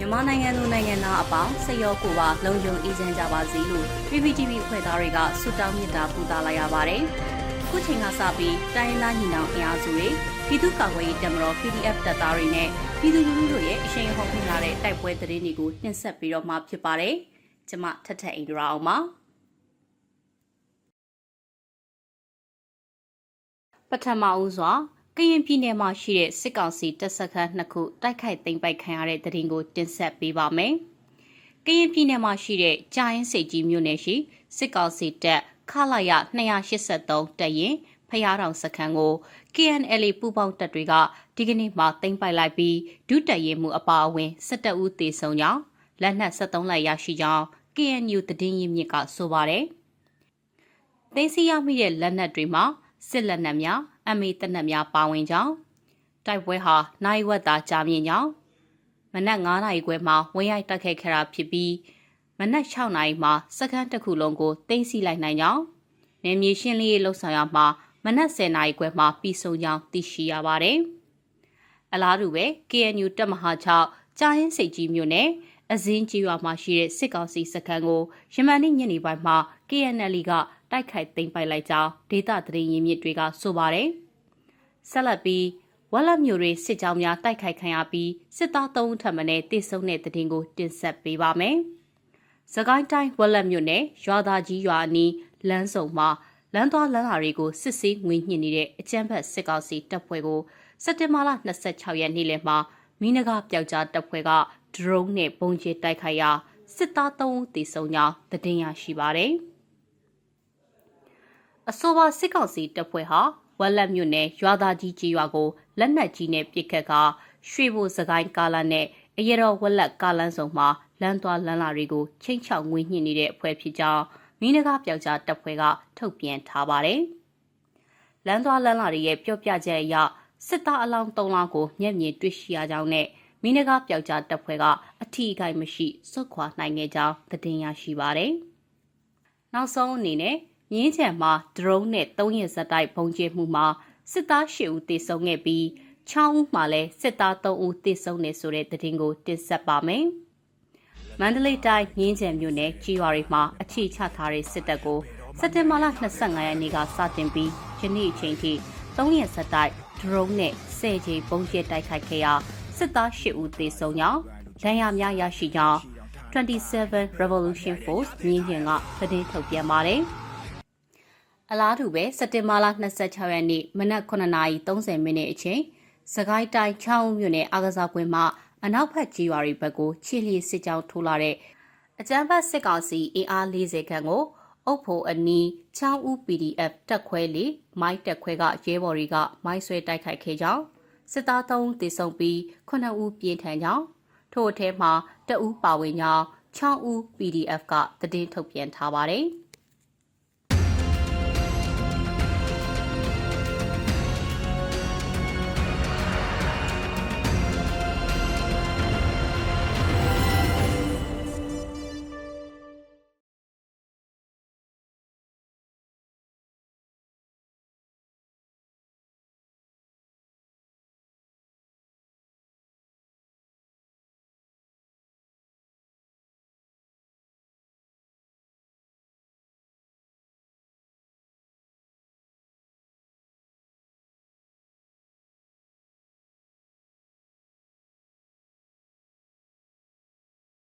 မြန်မာနိုင်ငံသူနိုင်ငံသားအပေါင်းစိတ်ရောကိုယ်ပါလုံခြုံအေးချမ်းကြပါစေလို့ PPTV ဖွဲ့သားတွေကဆုတောင်းမေတ္တာပို့သလာရပါတယ်။ခုချိန်ကစပြီးတိုင်းရင်းသားညီနောင်အင်အားစုတွေပြည်သူ့ကာကွယ်ရေးတပ်မတော် PDF တပ်သားတွေနဲ့ပြည်သူလူထုတို့ရဲ့အရှိန်ဟုန်ခွင့်လာတဲ့တိုက်ပွဲသတင်းတွေကိုနှင်ဆက်ပြီးတော့မှဖြစ်ပါတယ်။ကျွန်မထထအိန္ဒရာအောင်ပါ။ပထမဦးစွာ ကရင်ပြည်နယ်မှာရှိတဲ့စစ်ကောင်စီတပ်စခန်းနှစ်ခုတိုက်ခိုက်သိမ်းပိုက်ခံရတဲ့တဲ့ရင်ကိုတင်ဆက်ပေးပါမယ်။ကရင်ပြည်နယ်မှာရှိတဲ့ကြာရင်စိတ်ကြီးမြို့နယ်ရှိစစ်ကောင်စီတပ်ခလာရ283တပ်ရင်ဖျားတောင်စခန်းကို KNL ပူးပေါင်းတပ်တွေကဒီကနေ့မှသိမ်းပိုက်လိုက်ပြီးဒုတပ်ရင်မှုအပါအဝင်17ဦးသေဆုံးကြောင်းလက်နက်73လက်ရရှိကြောင်း KNU တည်င်းရင်မြစ်ကဆိုပါတယ်။သိမ်းဆည်းရမိတဲ့လက်နက်တွေမှာစစ်လက်နက်များ အမေတနက်များပါဝင်ကြောင်းတိုက်ပွဲဟာနိုင်ဝက်သာကြာမြင့်ကြောင်းမနက်9နာရီခွဲမှာဝင်းရိုက်တက်ခဲ့ခဲ့တာဖြစ်ပြီးမနက်6နာရီမှာစက္ကန့်တစ်ခုလုံးကိုတင်းစီလိုက်နိုင်ကြောင်းနေမြေရှင်းလင်းရေးလှုပ်ဆောင်ရမှာမနက်10နာရီခွဲမှာပြီးဆုံးကြောင်းသိရှိရပါတယ်။အလားတူပဲ KNU တပ်မဟာ6ကြာရင်စိတ်ကြီးမြို့နယ်အစင်းကြီးရွာမှာရှိတဲ့စစ်ကောင်စီစခန်းကိုရမန်နေ့ညနေပိုင်းမှာ KNL က တိုက်ခိုက်သိမ်းပိုက်လိုက်ကြောင်းဒေသသတင်းရင်းမြစ်တွေကဆိုပါတယ်။ဆက်လက်ပြီးဝက်လက်မျိုးတွေစစ်ကြောင်းများတိုက်ခိုက်ခံရပြီးစစ်သား၃ဦးထပ်မံနဲ့တိစုံတဲ့သတင်းကိုတင်ဆက်ပေးပါမယ်။စကိုင်းတိုင်းဝက်လက်မျိုးနဲ့ရွာသားကြီးရွာအနီးလမ်းစုံမှာလမ်းသွားလမ်းလာတွေကိုစစ်ဆေးငွေညှစ်နေတဲ့အကြမ်းဖက်စစ်ကောင်စီတပ်ဖွဲ့ကိုစက်တင်ဘာလ26ရက်နေ့လယ်မှာမီးနဂပျောက်ကြားတပ်ဖွဲ့ကဒရုန်းနဲ့ပုံကျဲတိုက်ခိုက်ရာစစ်သား3ဦးသေဆုံးကြောင်းသတင်းရရှိပါတယ်။ အဆိုပါစစ်ကောင်စီတပ်ဖွဲ့ဟာဝက်လက်မြို့နယ်ရွာသားကြီးကြီးရွာကိုလက်နက်ကြီးနဲ့ပစ်ခတ်ကရွှေဘိုစကိုင်းကားလမ်းနဲ့အရတော်ဝက်လက်ကားလမ်းဆောင်မှာလမ်းသွားလမ်းလာတွေကိုချိန်ချောက်ငွေညှစ်နေတဲ့အဖွဲ့ဖြစ်ကြောင်းမိနဂပျောက်ကြားတပ်ဖွဲ့ကထုတ်ပြန်ထားပါတယ်။လမ်းသွားလမ်းလာတွေရဲ့ပြောပြချက်အရစစ်သားအလောင်း၃လောင်းကိုမျက်မြင်တွေ့ရှိရကြောင်းနဲ့မိနဂပျောက်ကြားတပ်ဖွဲ့ကအထီးအခိုက်မရှိစွတ်ခွာနိုင်ခဲ့ကြောင်းသတင်းရရှိပါတယ်။နောက်ဆုံးအနေနဲ့ မြင်းချံမှာဒရုန်းနဲ့၃ရက်ဇက်တိုက်ပုံကျဲမှုမှာစစ်သား၈ဦးသေဆုံးခဲ့ပြီး6ဦးမှာလည်းစစ်သား3ဦးသေဆုံးနေဆိုတဲ့သတင်းကိုတင်ဆက်ပါမယ်။မန္တလေးတိုင်းမြင်းချံမြို့နယ်ကြီးရွာတွေမှာအခြေချထားတဲ့စစ်တပ်ကိုစက်တင်ဘာလ25ရက်နေ့ကစတင်ပြီးယနေ့အချိန်ထိ3ရက်ဇက်တိုက်ဒရုန်းနဲ့ဆယ်ကြီးပုံကျဲတိုက်ခိုက်ခဲ့ရာစစ်သား၈ဦးသေဆုံးကြောင်းဒဏ်ရာများရရှိကြောင်း27 Revolution Force မြင်းကျင်ကသတင်းထုတ်ပြန်ပါတယ်။ အလားတူပဲစက်တင်ဘာလ26ရက်နေ့မနက်9:30မိနစ်အချိန်စကိုင်းတိုင်းချောင်းမြို့နယ်အာကစားကွင်းမှာအနောက်ဘက်ကြီးရွာတွေဘက်ကိုခြေလျစ်စစ်ကြောင်းထိုးလာတဲ့အကြမ်းဖက်စစ်ကောင်စီအင်အား40ခန့်ကိုအုပ်ဖို့အနီးချောင်းဦး PDF တက်ခွဲလေးမိုက်တက်ခွဲကရဲဘော်တွေကမိုင်းဆွဲတိုက်ခိုက်ခဲ့ကြောင်းစစ်သား3ဦးသေဆုံးပြီး9ဦးပြင်းထန်ကြောင်းထို့အထဲမှာတအူးပါဝင်ကြောင်း6ဦး PDF ကသတင်းထုတ်ပြန်ထားပါတယ်။